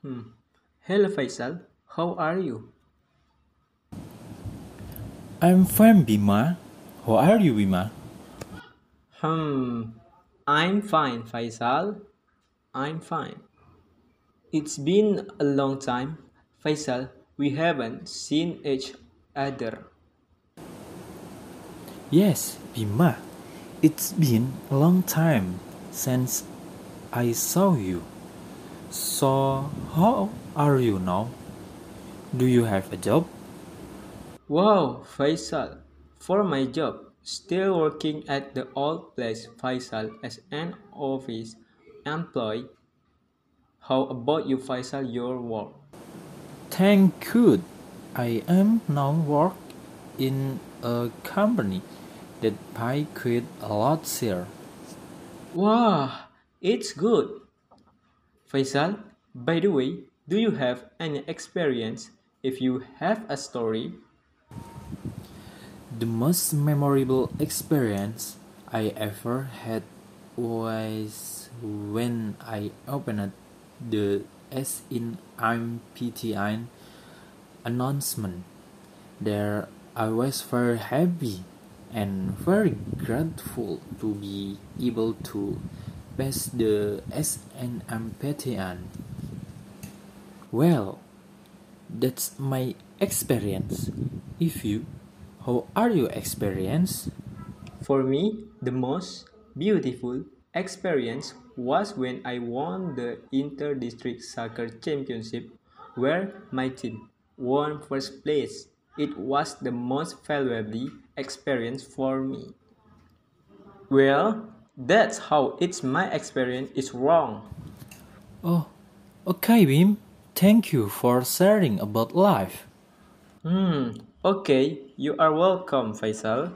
Hello Faisal, how are you? I'm fine, Bima. How are you, Bima? Hmm, I'm fine, Faisal. I'm fine. It's been a long time, Faisal. We haven't seen each other. Yes, Bima. It's been a long time since I saw you. So, how are you now? Do you have a job? Wow, Faisal. For my job, still working at the old place, Faisal, as an office employee. How about you, Faisal, your work? Thank you. I am now work in a company that pay quite a lot here. Wow, it's good. Faisal, by the way, do you have any experience? If you have a story, The most memorable experience I ever had was when I opened the S in MPTI announcement. There I was very happy and very grateful to be able to pass the SNMPTN. Well, that's my experience. If you, how are your experience? for me, the most beautiful experience was when I won the Inter-District Soccer Championship where my team won first place. It was the most valuable experience for me. Well, that's how it's my experience is wrong. Oh, okay, Bim. Thank you for sharing about life. Hmm, okay, you are welcome, Faisal.